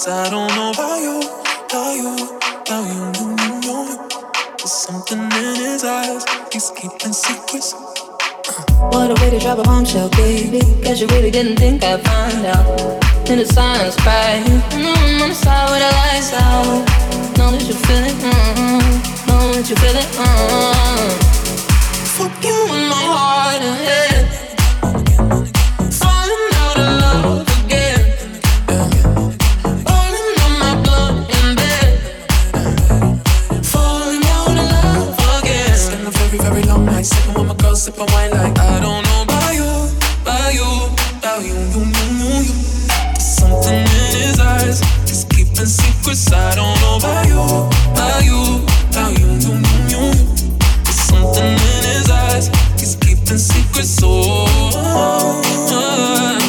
Cause I don't know about you, about you, about you, you, you, you. There's something in his eyes, he's keeping secrets. Uh. What a way to drop a bombshell, baby. Cause you really didn't think I'd find out. In the silence, cry. Mm-hmm, on the side with the lights out. Know that you feel it, mm-hmm. Know that you feel it, mm-hmm. Fuck you in my heart and head. sipping wine like I don't know about you, about you, about you, you, you, you, There's something in his eyes, he's keeping secrets. I don't know about you, about you, about you, you, you, you, There's something in his eyes, he's keeping secrets. Oh. oh, oh.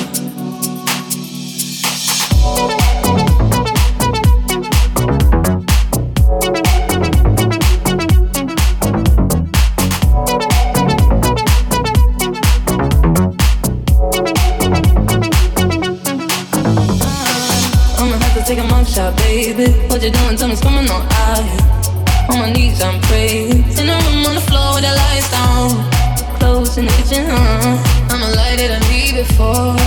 baby. What you doing? Tell me coming on out. On my knees, I'm praying. In a room on the floor with the lights down. close in the kitchen, huh? I'ma light it I need it for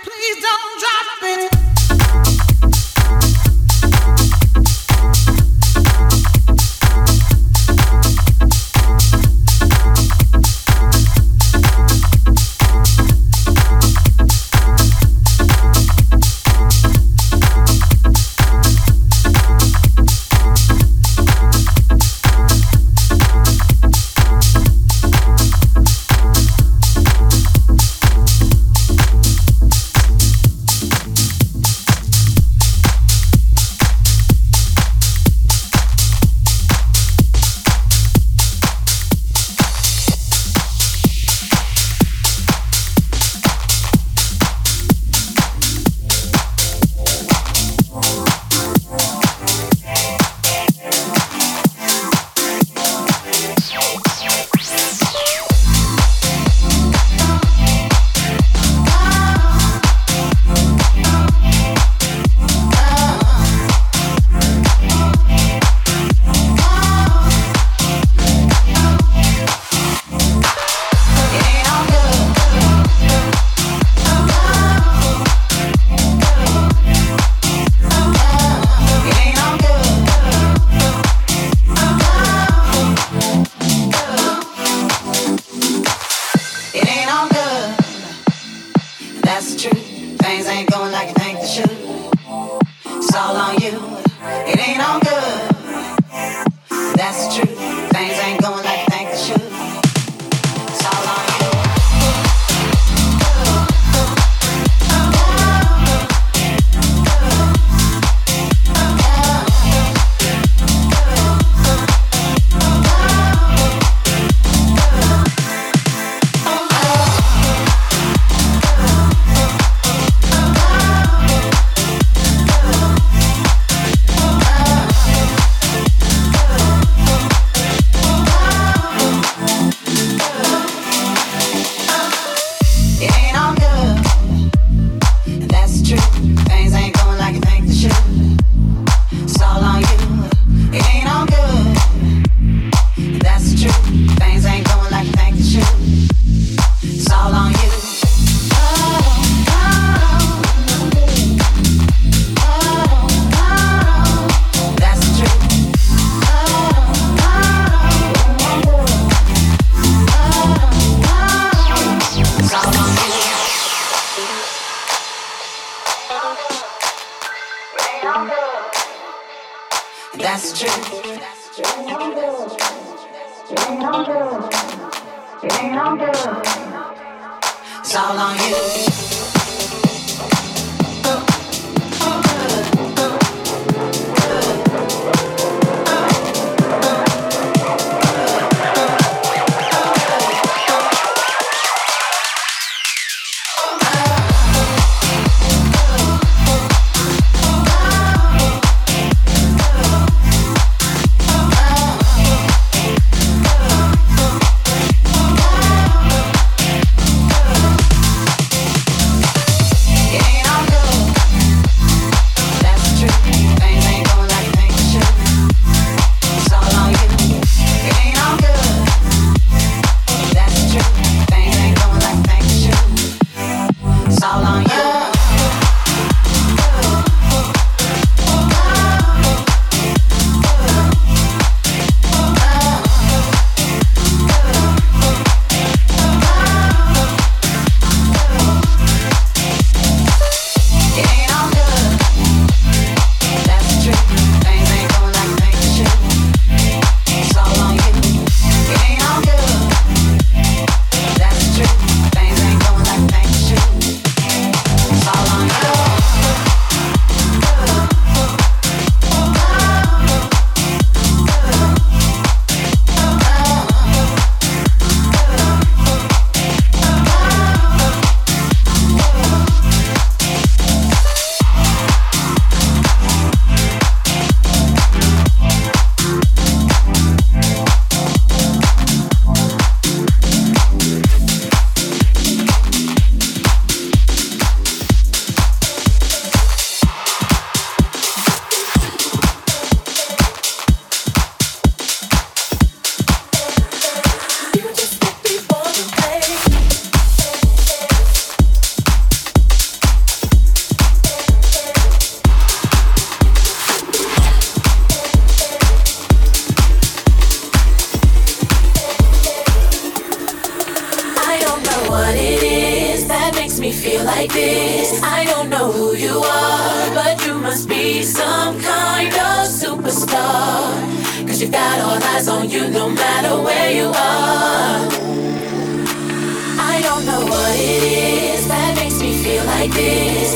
please don't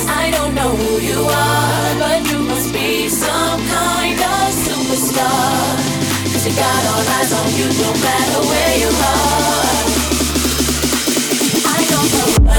I don't know who you are, but you must be some kind of superstar. Cause you got all eyes on you no matter where you are. I don't know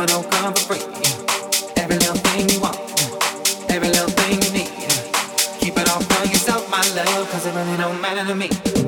it don't come for free. Every little thing you want, every little thing you need. Keep it all for yourself, my love, cause it really don't matter to me.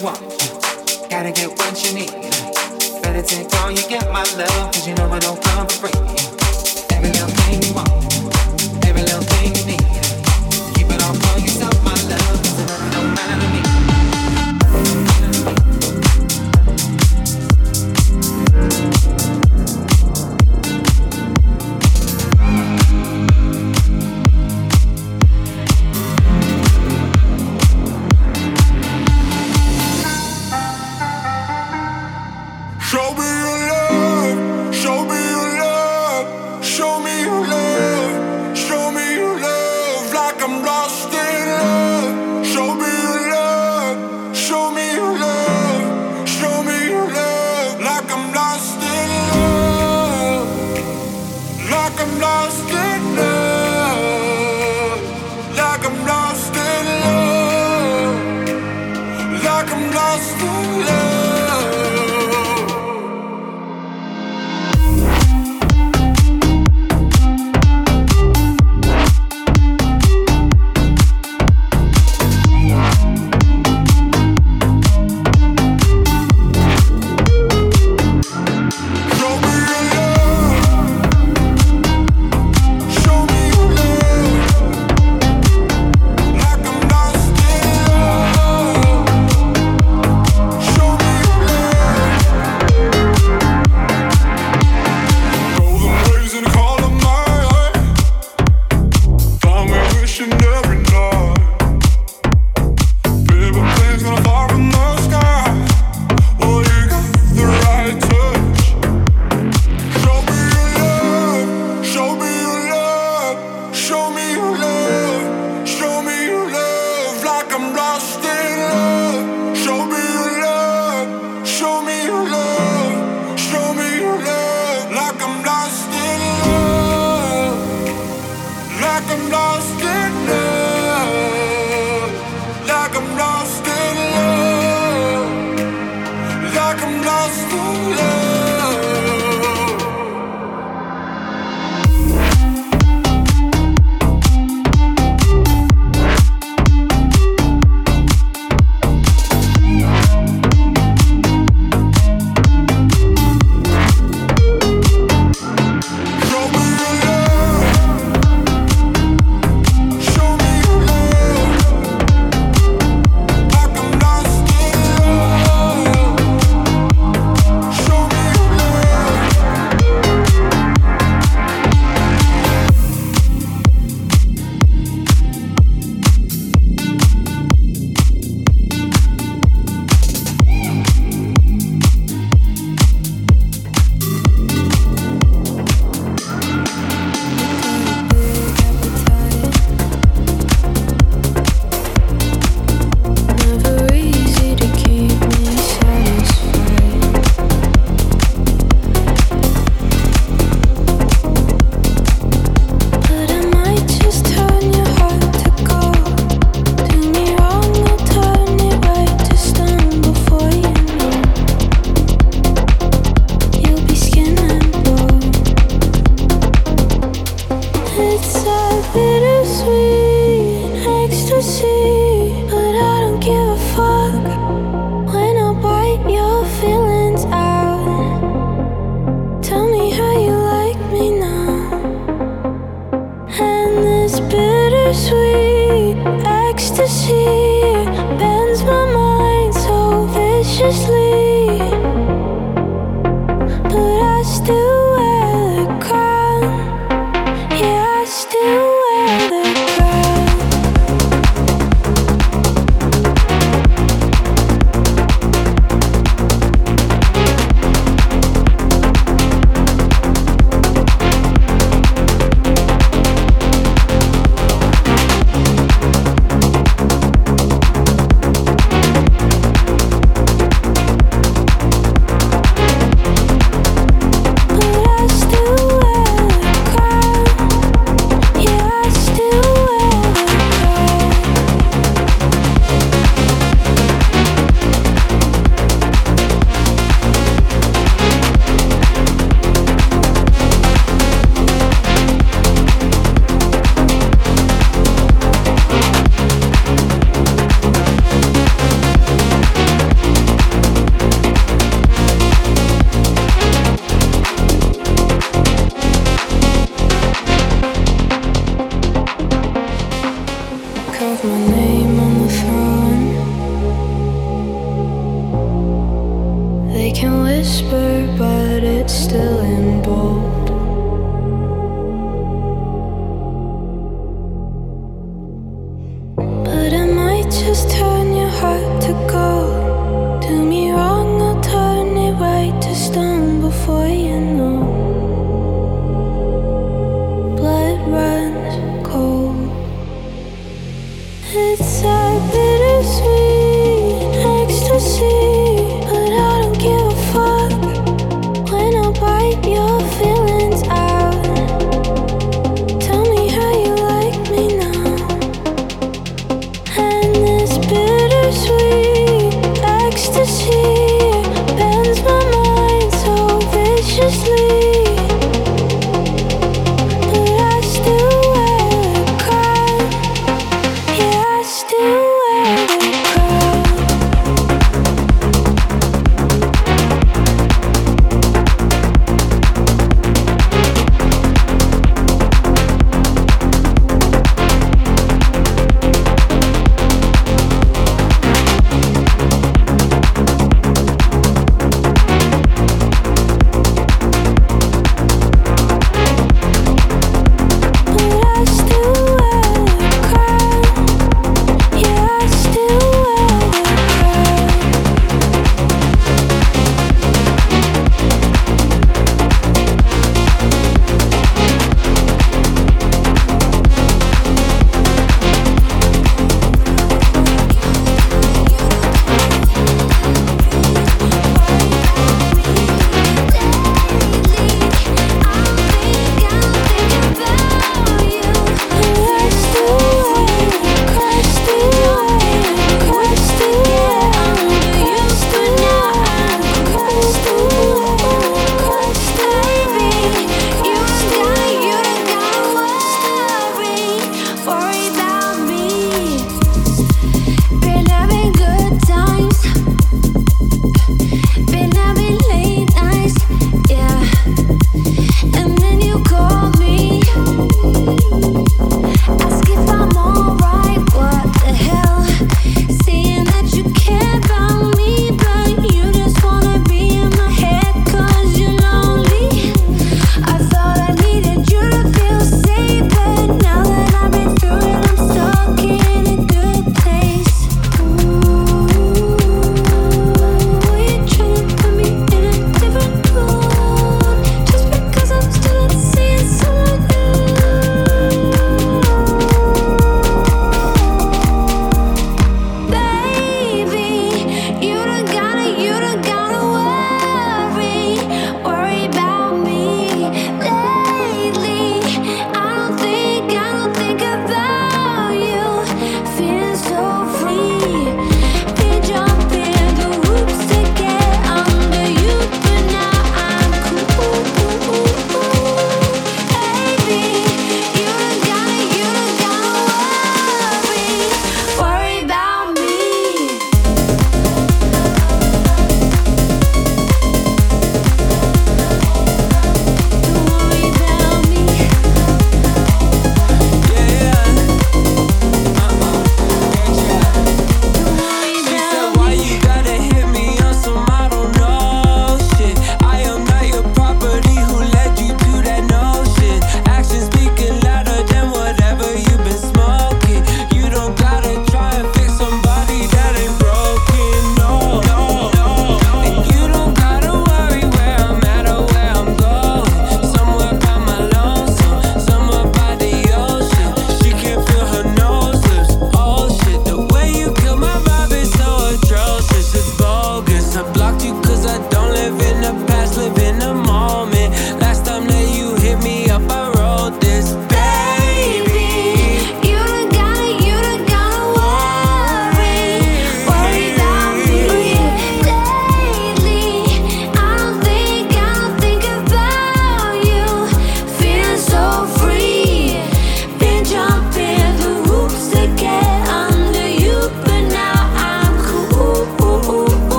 you want. Gotta get what you need. Better take all you get, my love, cause you know I don't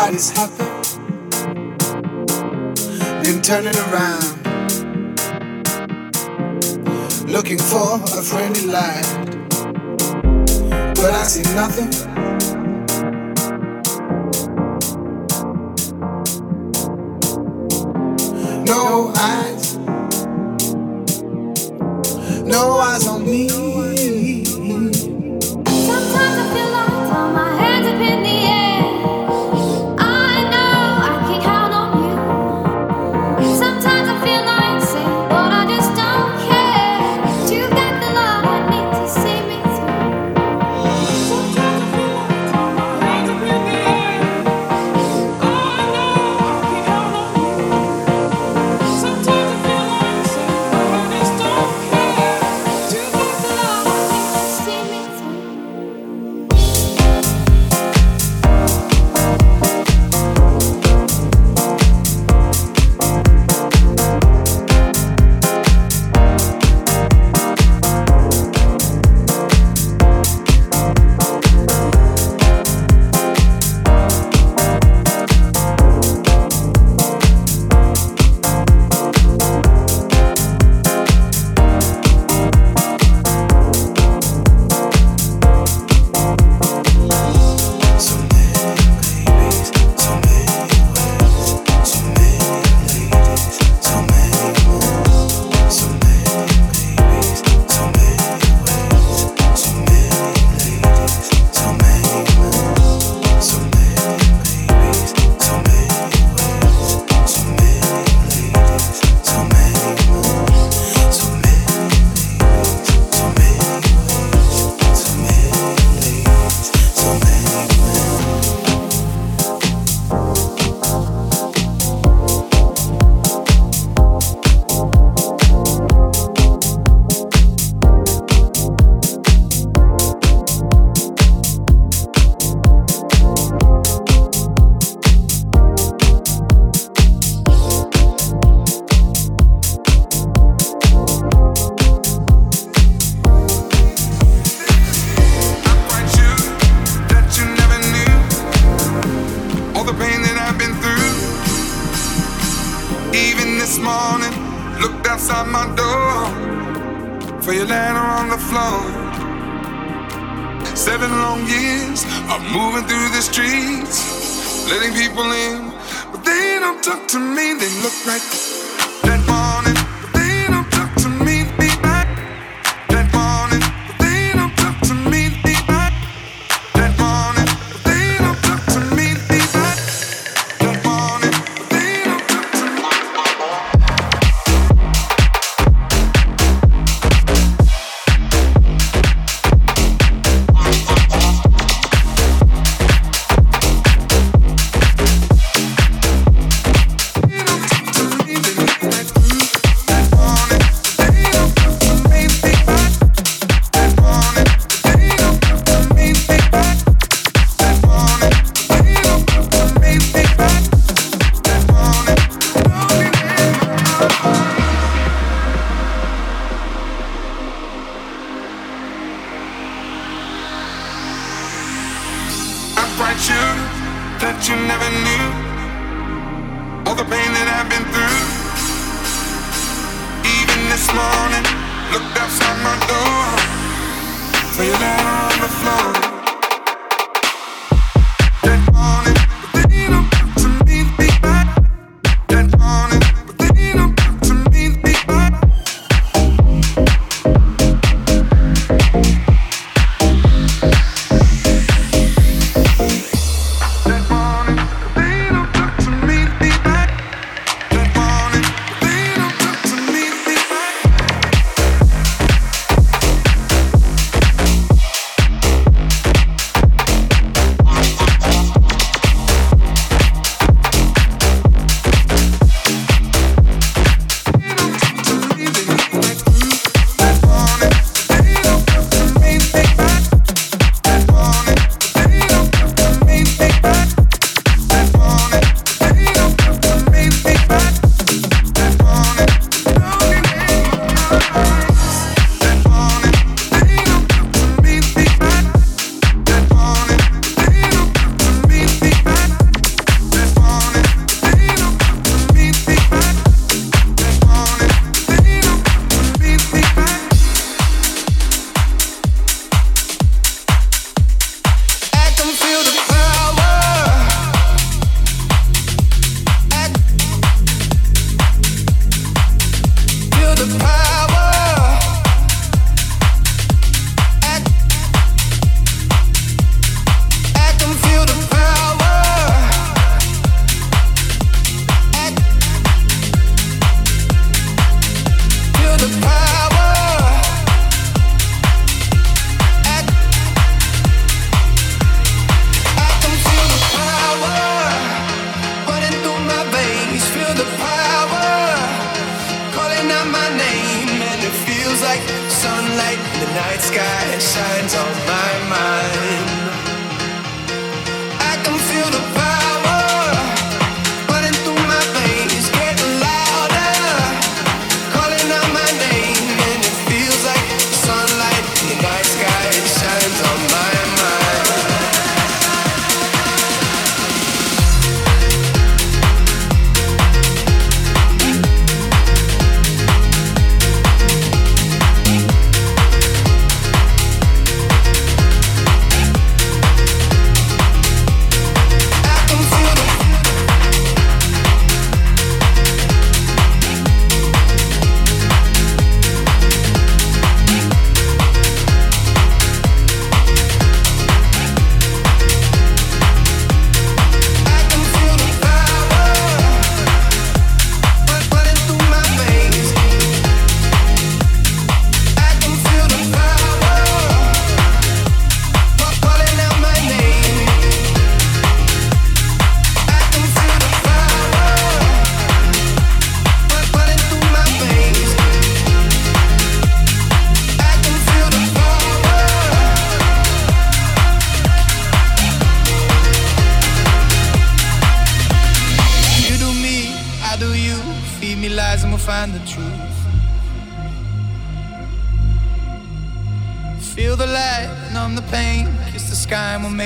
Everybody's happy, then turning around, looking for a friendly light. But I see nothing.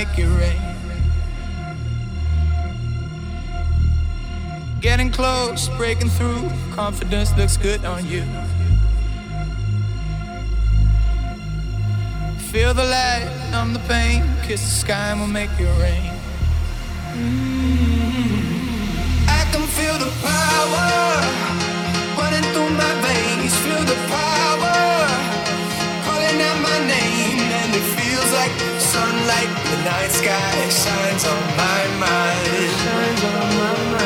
make it rain. Getting close, breaking through, confidence looks good on you. Feel the light, numb the pain, kiss the sky and we'll make it rain. Mm-hmm. I can feel the power running through my veins, feel the power calling out my name and it feels like sunlight, the night sky shines on my mind.